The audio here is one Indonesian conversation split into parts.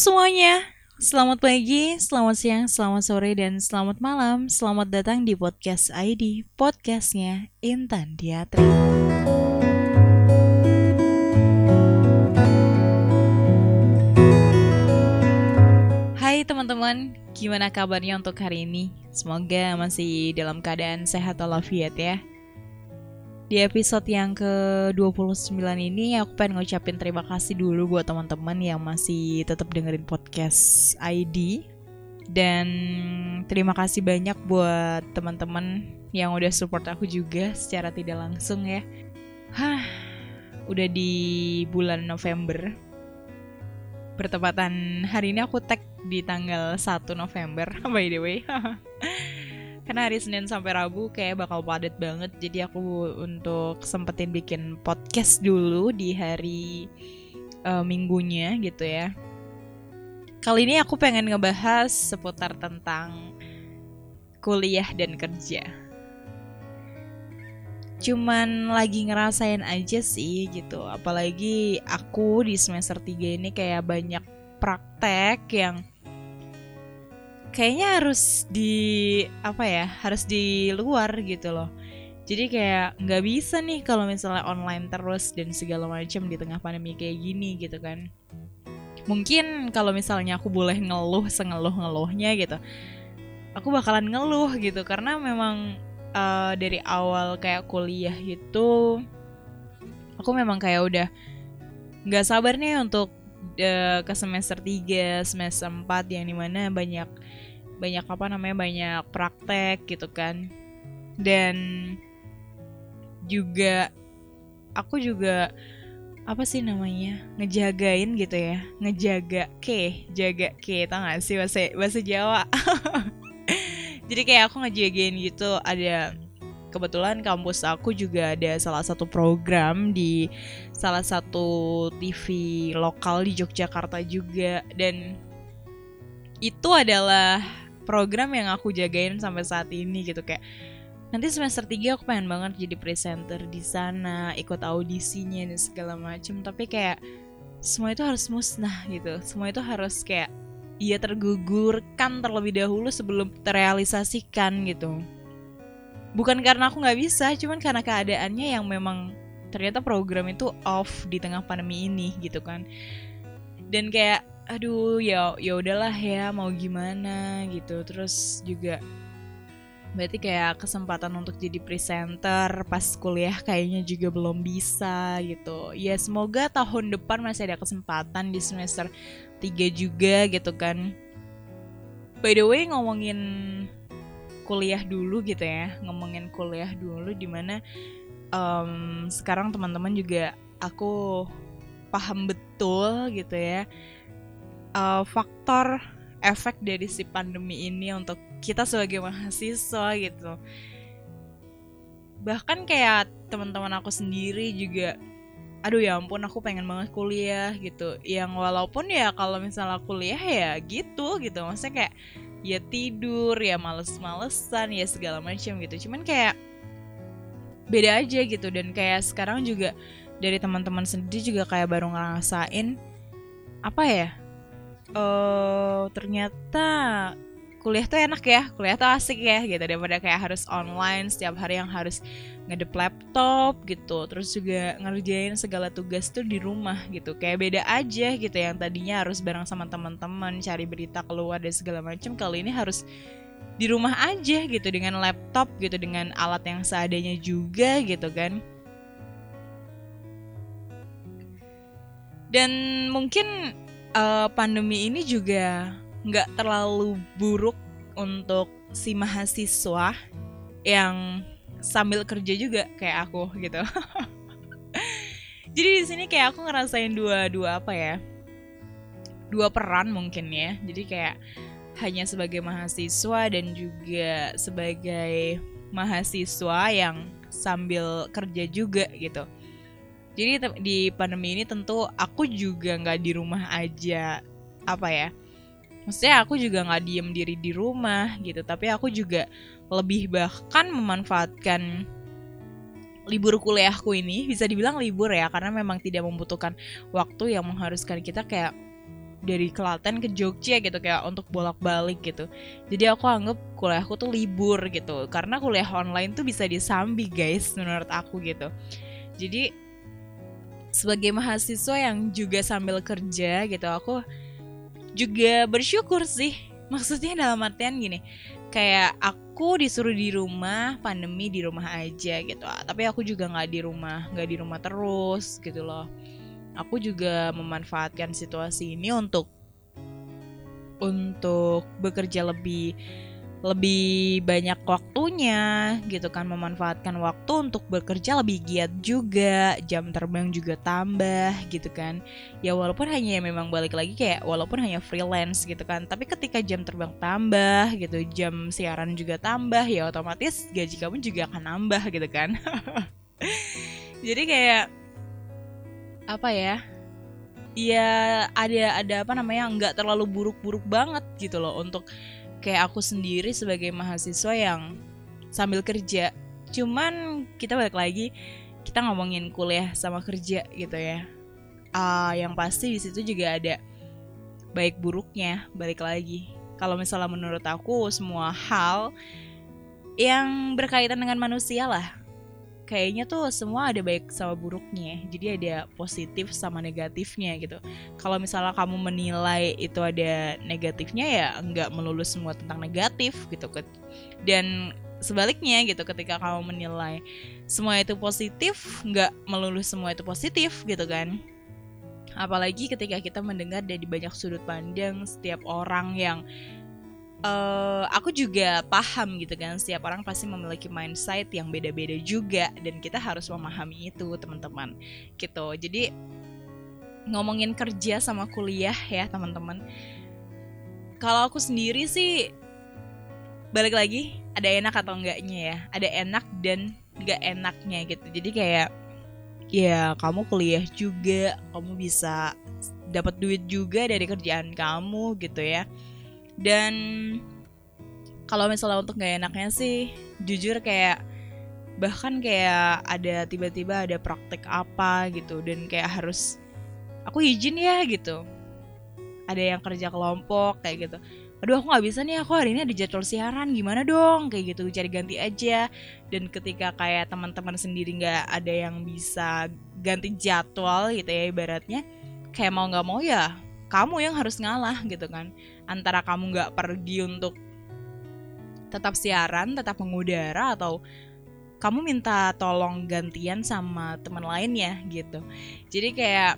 semuanya, selamat pagi, selamat siang, selamat sore, dan selamat malam. Selamat datang di podcast ID, podcastnya Intan Diatri. Hai teman-teman, gimana kabarnya untuk hari ini? Semoga masih dalam keadaan sehat walafiat ya. Di episode yang ke-29 ini aku pengen ngucapin terima kasih dulu buat teman-teman yang masih tetap dengerin podcast ID dan terima kasih banyak buat teman-teman yang udah support aku juga secara tidak langsung ya. Hah, udah di bulan November. Bertepatan hari ini aku tag di tanggal 1 November by the way. karena hari Senin sampai Rabu kayak bakal padat banget jadi aku untuk sempetin bikin podcast dulu di hari uh, minggunya gitu ya. Kali ini aku pengen ngebahas seputar tentang kuliah dan kerja. Cuman lagi ngerasain aja sih gitu apalagi aku di semester 3 ini kayak banyak praktek yang kayaknya harus di apa ya harus di luar gitu loh. Jadi kayak nggak bisa nih kalau misalnya online terus dan segala macam di tengah pandemi kayak gini gitu kan. Mungkin kalau misalnya aku boleh ngeluh sengeluh ngeluhnya gitu aku bakalan ngeluh gitu. Karena memang uh, dari awal kayak kuliah itu aku memang kayak udah nggak sabar nih untuk uh, ke semester 3, semester 4 yang di mana banyak banyak apa namanya banyak praktek gitu kan. Dan juga aku juga apa sih namanya ngejagain gitu ya ngejaga ke jaga ke tau gak sih bahasa bahasa Jawa? Jadi kayak aku ngejagain gitu ada kebetulan kampus aku juga ada salah satu program di salah satu TV lokal di Yogyakarta juga. Dan itu adalah program yang aku jagain sampai saat ini gitu. Kayak nanti semester 3 aku pengen banget jadi presenter di sana ikut audisinya dan segala macem. Tapi kayak semua itu harus musnah gitu. Semua itu harus kayak ia tergugurkan terlebih dahulu sebelum terrealisasikan gitu bukan karena aku nggak bisa cuman karena keadaannya yang memang ternyata program itu off di tengah pandemi ini gitu kan. Dan kayak aduh ya ya udahlah ya mau gimana gitu. Terus juga berarti kayak kesempatan untuk jadi presenter pas kuliah kayaknya juga belum bisa gitu. Ya semoga tahun depan masih ada kesempatan di semester 3 juga gitu kan. By the way ngomongin kuliah dulu gitu ya ngomongin kuliah dulu di mana um, sekarang teman-teman juga aku paham betul gitu ya uh, faktor efek dari si pandemi ini untuk kita sebagai mahasiswa gitu. Bahkan kayak teman-teman aku sendiri juga aduh ya ampun aku pengen banget kuliah gitu. Yang walaupun ya kalau misalnya kuliah ya gitu gitu maksudnya kayak ya tidur ya males-malesan ya segala macam gitu. Cuman kayak beda aja gitu. Dan kayak sekarang juga dari teman-teman sendiri juga kayak baru ngerasain apa ya uh, ternyata kuliah tuh enak ya, kuliah tuh asik ya gitu. Daripada kayak harus online setiap hari yang harus ngedep laptop gitu, terus juga ngerjain segala tugas tuh di rumah gitu, kayak beda aja gitu. Yang tadinya harus bareng sama teman-teman cari berita keluar dan segala macam kali ini harus di rumah aja gitu. Dengan laptop gitu. Dengan alat yang seadanya juga gitu kan. Dan mungkin uh, pandemi ini juga nggak terlalu buruk untuk si mahasiswa yang sambil kerja juga kayak aku gitu. Jadi di sini kayak aku ngerasain dua dua apa ya? Dua peran mungkin ya. Jadi kayak hanya sebagai mahasiswa dan juga sebagai mahasiswa yang sambil kerja juga gitu jadi di pandemi ini tentu aku juga nggak di rumah aja apa ya maksudnya aku juga nggak diem diri di rumah gitu tapi aku juga lebih bahkan memanfaatkan libur kuliahku ini bisa dibilang libur ya karena memang tidak membutuhkan waktu yang mengharuskan kita kayak dari Klaten ke Jogja gitu kayak untuk bolak-balik gitu. Jadi aku anggap kuliahku tuh libur gitu karena kuliah online tuh bisa disambi guys menurut aku gitu. Jadi sebagai mahasiswa yang juga sambil kerja gitu aku juga bersyukur sih. Maksudnya dalam artian gini, kayak aku disuruh di rumah pandemi di rumah aja gitu. Tapi aku juga nggak di rumah, nggak di rumah terus gitu loh aku juga memanfaatkan situasi ini untuk untuk bekerja lebih lebih banyak waktunya gitu kan memanfaatkan waktu untuk bekerja lebih giat juga jam terbang juga tambah gitu kan. Ya walaupun hanya memang balik lagi kayak walaupun hanya freelance gitu kan tapi ketika jam terbang tambah gitu jam siaran juga tambah ya otomatis gaji kamu juga akan nambah gitu kan. Jadi kayak apa ya ya ada ada apa namanya nggak terlalu buruk-buruk banget gitu loh untuk kayak aku sendiri sebagai mahasiswa yang sambil kerja. Cuman kita balik lagi kita ngomongin kuliah sama kerja gitu ya. Uh, yang pasti di situ juga ada baik buruknya balik lagi. Kalau misalnya menurut aku semua hal yang berkaitan dengan manusia lah kayaknya tuh semua ada baik sama buruknya jadi ada positif sama negatifnya gitu. Kalau misalnya kamu menilai itu ada negatifnya ya nggak melulu semua tentang negatif gitu. Dan sebaliknya gitu ketika kamu menilai semua itu positif nggak melulu semua itu positif gitu kan. Apalagi ketika kita mendengar dari banyak sudut pandang setiap orang yang uh, aku juga paham gitu kan setiap orang pasti memiliki mindset yang beda-beda juga dan kita harus memahami itu teman-teman gitu. Jadi ngomongin kerja sama kuliah ya teman-teman. Kalau aku sendiri sih balik lagi ada enak atau enggaknya ya. Ada enak dan enggak enaknya gitu. Jadi kayak ya kamu kuliah juga kamu bisa dapat duit juga dari kerjaan kamu gitu ya dan kalau misalnya untuk gak enaknya sih jujur kayak bahkan kayak ada tiba-tiba ada praktek apa gitu dan kayak harus aku izin ya gitu. Ada yang kerja kelompok kayak gitu. Aduh aku nggak bisa nih aku hari ini ada jadwal siaran gimana dong? Kayak gitu cari ganti aja. Dan ketika kayak teman-teman sendiri nggak ada yang bisa ganti jadwal gitu ya ibaratnya kayak mau nggak mau ya kamu yang harus ngalah gitu kan. Antara kamu nggak pergi untuk tetap siaran tetap mengudara atau kamu minta tolong gantian sama teman lainnya gitu. Jadi kayak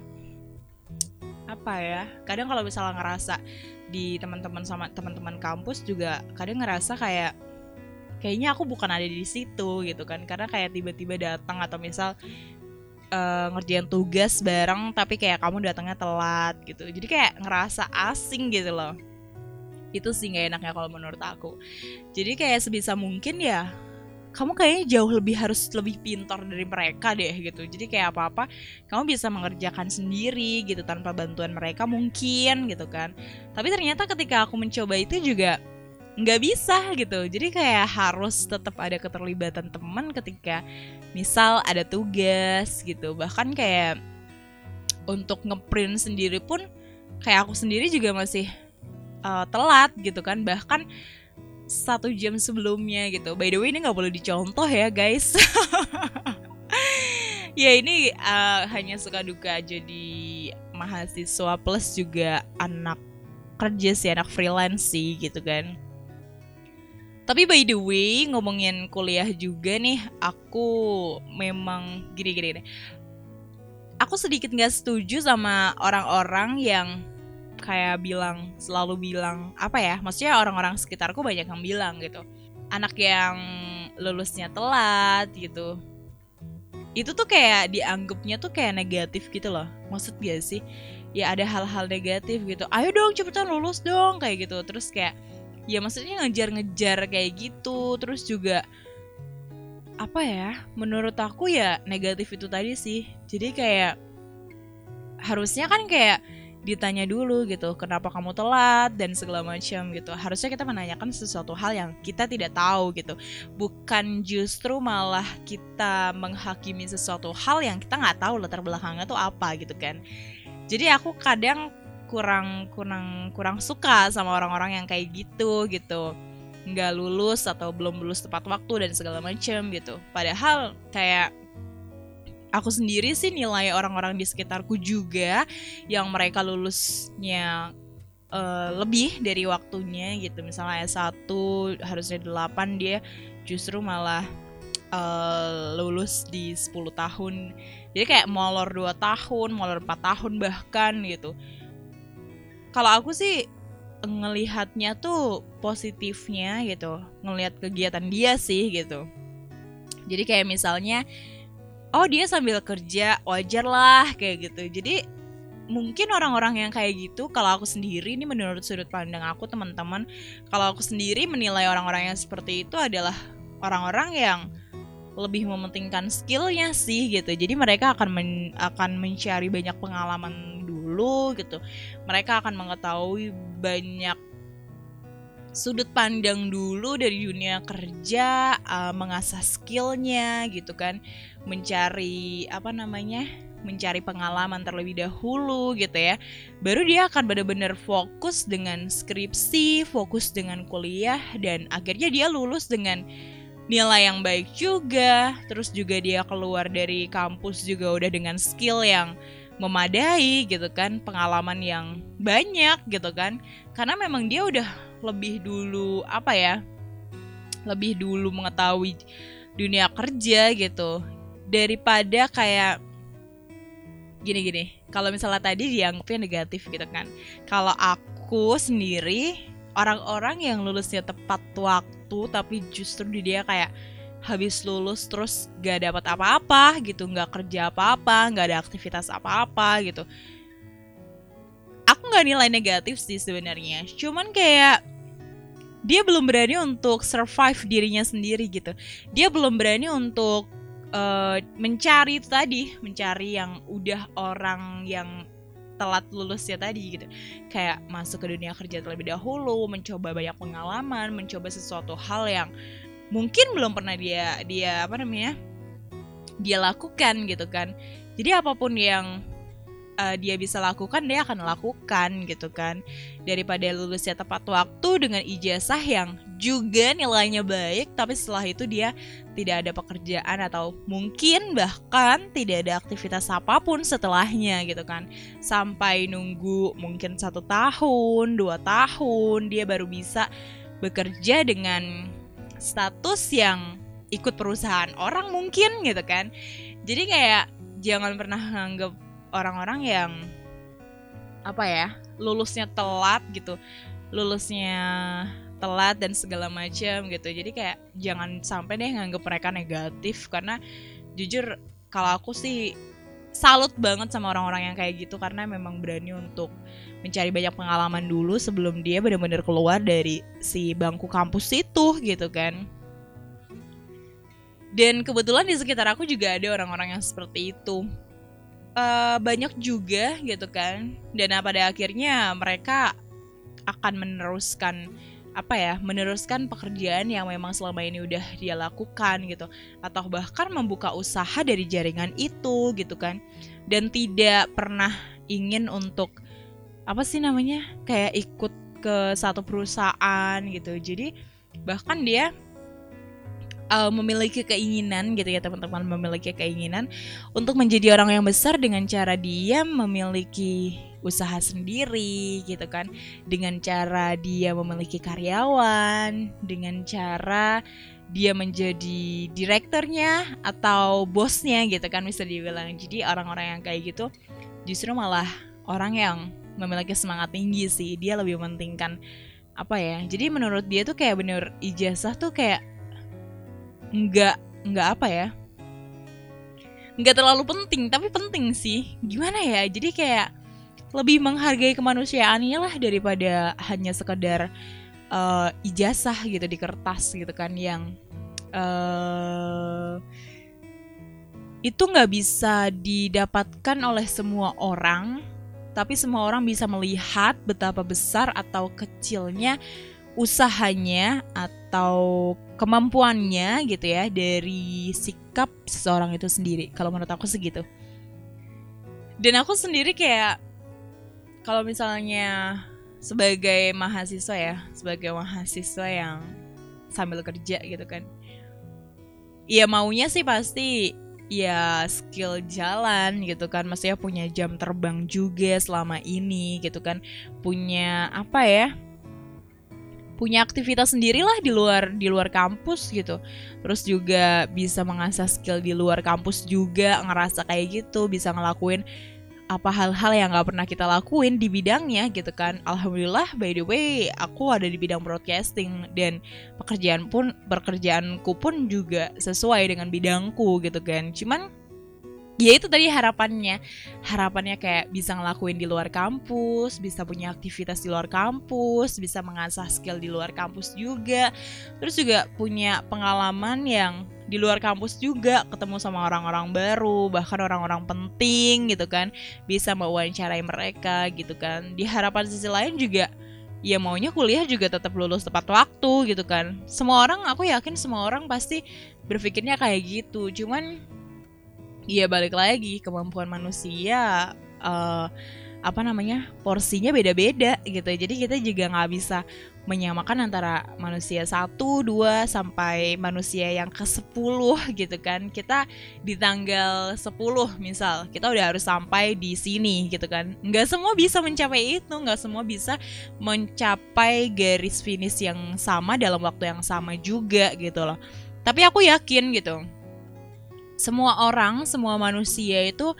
apa ya kadang kalau misalnya ngerasa di teman-teman sama teman-teman kampus juga kadang ngerasa kayak kayaknya aku bukan ada di situ gitu kan. Karena kayak tiba-tiba datang atau misal uh, ngerjain tugas bareng tapi kayak kamu datangnya telat gitu. Jadi kayak ngerasa asing gitu loh. Itu sih gak enaknya kalau menurut aku. Jadi kayak sebisa mungkin ya kamu kayaknya jauh lebih harus lebih pintar dari mereka deh gitu. Jadi kayak apa apa kamu bisa mengerjakan sendiri gitu tanpa bantuan mereka mungkin gitu kan. Tapi ternyata ketika aku mencoba itu juga nggak bisa gitu. Jadi kayak harus tetap ada keterlibatan teman ketika misal ada tugas gitu. Bahkan kayak untuk ngeprint sendiri pun kayak aku sendiri juga masih uh, telat gitu kan. Bahkan satu jam sebelumnya gitu. By the way ini nggak boleh dicontoh ya guys. Ya ini uh, hanya suka duka jadi mahasiswa plus juga anak kerja sih anak freelance sih gitu kan tapi by the way, ngomongin kuliah juga nih, aku memang gini-gini deh. Aku sedikit gak setuju sama orang-orang yang kayak bilang, selalu bilang, apa ya, maksudnya orang-orang sekitarku banyak yang bilang gitu. Anak yang lulusnya telat gitu. Itu tuh kayak dianggapnya tuh kayak negatif gitu loh. Maksud gak sih? Ya ada hal-hal negatif gitu. Ayo dong cepetan lulus dong kayak gitu. Terus kayak ya maksudnya ngejar-ngejar kayak gitu terus juga apa ya menurut aku ya negatif itu tadi sih. Jadi kayak harusnya kan kayak ditanya dulu gitu kenapa kamu telat dan segala macam gitu. Harusnya kita menanyakan sesuatu hal yang kita tidak tahu gitu. Bukan justru malah kita menghakimi sesuatu hal yang kita nggak tahu latar belakangnya tuh apa gitu kan. Jadi aku kadang kurang kurang kurang suka sama orang-orang yang kayak gitu gitu. Nggak lulus atau belum lulus tepat waktu dan segala macam gitu. Padahal kayak aku sendiri sih nilai orang-orang di sekitarku juga yang mereka lulusnya uh, lebih dari waktunya gitu. Misalnya S1 harusnya 8 dia justru malah uh, lulus di 10 tahun. Jadi kayak molor 2 tahun molor 4 tahun bahkan gitu kalau aku sih ngelihatnya tuh positifnya gitu. Ngelihat kegiatan dia sih gitu. Jadi kayak misalnya oh dia sambil kerja wajar lah kayak gitu. Jadi mungkin orang-orang yang kayak gitu kalau aku sendiri ini menurut sudut pandang aku teman-teman kalau aku sendiri menilai orang-orang yang seperti itu adalah orang-orang yang lebih mementingkan skillnya sih gitu. Jadi mereka akan men, akan mencari banyak pengalaman dulu gitu mereka akan mengetahui banyak sudut pandang dulu dari dunia kerja, uh, mengasah skillnya gitu kan, mencari apa namanya, mencari pengalaman terlebih dahulu gitu ya. Baru dia akan benar-benar fokus dengan skripsi, fokus dengan kuliah dan akhirnya dia lulus dengan nilai yang baik juga. Terus juga dia keluar dari kampus juga udah dengan skill yang memadai gitu kan, pengalaman yang banyak gitu kan. Karena memang dia udah lebih dulu apa ya? Lebih dulu mengetahui dunia kerja gitu daripada kayak gini-gini. Kalau misalnya tadi dianggapnya negatif gitu kan. Kalau aku sendiri orang-orang yang lulusnya tepat waktu tapi justru dia kayak habis lulus terus gak dapat apa-apa gitu nggak kerja apa-apa nggak ada aktivitas apa-apa gitu. Aku nggak nilai negatif sih sebenarnya cuman kayak dia belum berani untuk survive dirinya sendiri gitu. Dia belum berani untuk uh, mencari itu tadi mencari yang udah orang yang telat lulus ya tadi gitu. Kayak masuk ke dunia kerja terlebih dahulu mencoba banyak pengalaman mencoba sesuatu hal yang mungkin belum pernah dia dia apa namanya dia lakukan gitu kan. Jadi apa pun yang uh, dia bisa lakukan dia akan lakukan gitu kan. Daripada lulusnya tepat waktu dengan ijazah yang juga nilainya baik tapi setelah itu dia tidak ada pekerjaan atau mungkin bahkan tidak ada aktivitas apa pun setelahnya gitu kan. Sampai nunggu mungkin satu tahun dua tahun dia baru bisa bekerja dengan status yang ikut perusahaan orang mungkin gitu kan. Jadi kayak jangan pernah nganggep orang-orang yang apa ya lulusnya telat gitu. Lulusnya telat dan segala macam gitu. Jadi kayak jangan sampai deh nganggep mereka negatif. Karena jujur kalau aku sih salut banget sama orang-orang yang kayak gitu karena memang berani untuk mencari banyak pengalaman dulu sebelum dia benar-benar keluar dari si bangku kampus itu gitu kan. Dan kebetulan di sekitar aku juga ada orang-orang yang seperti itu. Uh, banyak juga gitu kan. Dan pada akhirnya mereka akan meneruskan apa ya meneruskan pekerjaan yang memang selama ini udah dia lakukan gitu. Atau bahkan membuka usaha dari jaringan itu gitu kan. Dan tidak pernah ingin untuk apa sih namanya kayak ikut ke satu perusahaan gitu. Jadi bahkan dia uh, memiliki keinginan gitu ya teman-teman memiliki keinginan untuk menjadi orang yang besar dengan cara dia memiliki usaha sendiri gitu kan. Dengan cara dia memiliki karyawan dengan cara dia menjadi direkturnya atau bosnya gitu kan bisa dibilang. Jadi orang-orang yang kayak gitu justru malah orang yang memiliki semangat tinggi sih. Dia lebih mementingkan apa ya. Jadi menurut dia tuh kayak bener ijazah tuh kayak nggak nggak apa ya. Nggak terlalu penting tapi penting sih. Gimana ya? Jadi kayak lebih menghargai kemanusiaannya lah daripada hanya sekedar uh, ijazah gitu di kertas gitu kan yang uh, itu nggak bisa didapatkan oleh semua orang tapi semua orang bisa melihat betapa besar atau kecilnya usahanya atau kemampuannya gitu ya dari sikap seseorang itu sendiri. Kalau menurut aku segitu. Dan aku sendiri kayak kalau misalnya sebagai mahasiswa ya sebagai mahasiswa yang sambil kerja gitu kan ya maunya sih pasti ya skill jalan gitu kan. Maksudnya punya jam terbang juga selama ini gitu kan. Punya apa ya punya aktivitas sendirilah di luar di luar kampus gitu. Terus juga bisa mengasah skill di luar kampus juga ngerasa kayak gitu bisa ngelakuin apa hal-hal yang nggak pernah kita lakuin di bidangnya gitu kan. Alhamdulillah by the way aku ada di bidang broadcasting dan pekerjaan pun pekerjaanku pun juga sesuai dengan bidangku gitu kan. Cuman ya itu tadi harapannya. Harapannya kayak bisa ngelakuin di luar kampus bisa punya aktivitas di luar kampus bisa mengasah skill di luar kampus juga. Terus juga punya pengalaman yang di luar kampus juga ketemu sama orang-orang baru bahkan orang-orang penting gitu kan. Bisa mewawancarai mereka gitu kan. Di harapan sisi lain juga ya maunya kuliah juga tetap lulus tepat waktu gitu kan. Semua orang aku yakin semua orang pasti berpikirnya kayak gitu. Cuman ya balik lagi kemampuan manusia uh, apa namanya porsinya beda-beda gitu. Jadi kita juga nggak bisa menyamakan antara manusia satu dua sampai manusia yang ke sepuluh gitu kan. Kita di tanggal 10 misal kita udah harus sampai di sini gitu kan. Nggak semua bisa mencapai itu nggak semua bisa mencapai garis finish yang sama dalam waktu yang sama juga gitu loh. Tapi aku yakin gitu semua orang semua manusia itu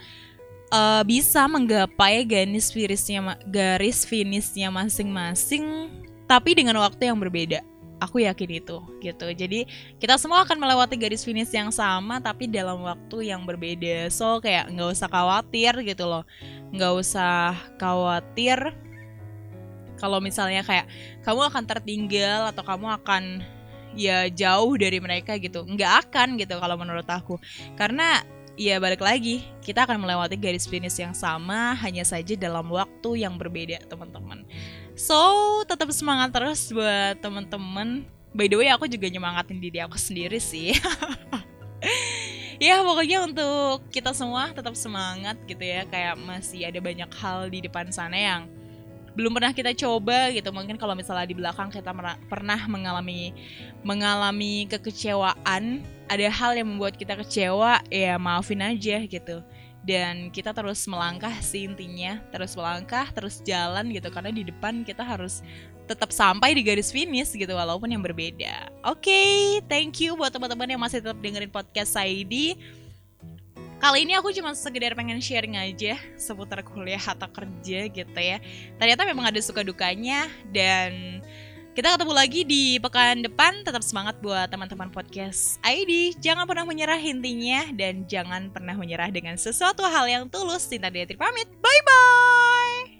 uh, bisa menggapai garis finishnya garis finishnya masing-masing tapi dengan waktu yang berbeda. Aku yakin itu gitu. Jadi kita semua akan melewati garis finish yang sama tapi dalam waktu yang berbeda. So kayak nggak usah khawatir gitu loh. Nggak usah khawatir kalau misalnya kayak kamu akan tertinggal atau kamu akan ya jauh dari mereka gitu. Nggak akan gitu kalau menurut aku. Karena ya balik lagi. Kita akan melewati garis finish yang sama hanya saja dalam waktu yang berbeda teman-teman. So tetap semangat terus buat teman-teman. By the way aku juga nyemangatin diri aku sendiri sih. Ya pokoknya untuk kita semua tetap semangat gitu ya. Kayak masih ada banyak hal di depan sana yang belum pernah kita coba gitu mungkin kalau misalnya di belakang kita pernah mengalami mengalami kekecewaan ada hal yang membuat kita kecewa ya maafin aja gitu dan kita terus melangkah sih intinya terus melangkah terus jalan gitu karena di depan kita harus tetap sampai di garis finish gitu walaupun yang berbeda. Oke, okay, thank you buat teman-teman yang masih tetap dengerin podcast Saidi. Kali ini aku cuma sekedar pengen sharing aja seputar kuliah atau kerja gitu ya. Ternyata memang ada suka dukanya dan kita ketemu lagi di pekan depan. Tetap semangat buat teman-teman podcast ID. Jangan pernah menyerah intinya dan jangan pernah menyerah dengan sesuatu hal yang tulus. Cinta Diatri pamit. Bye bye.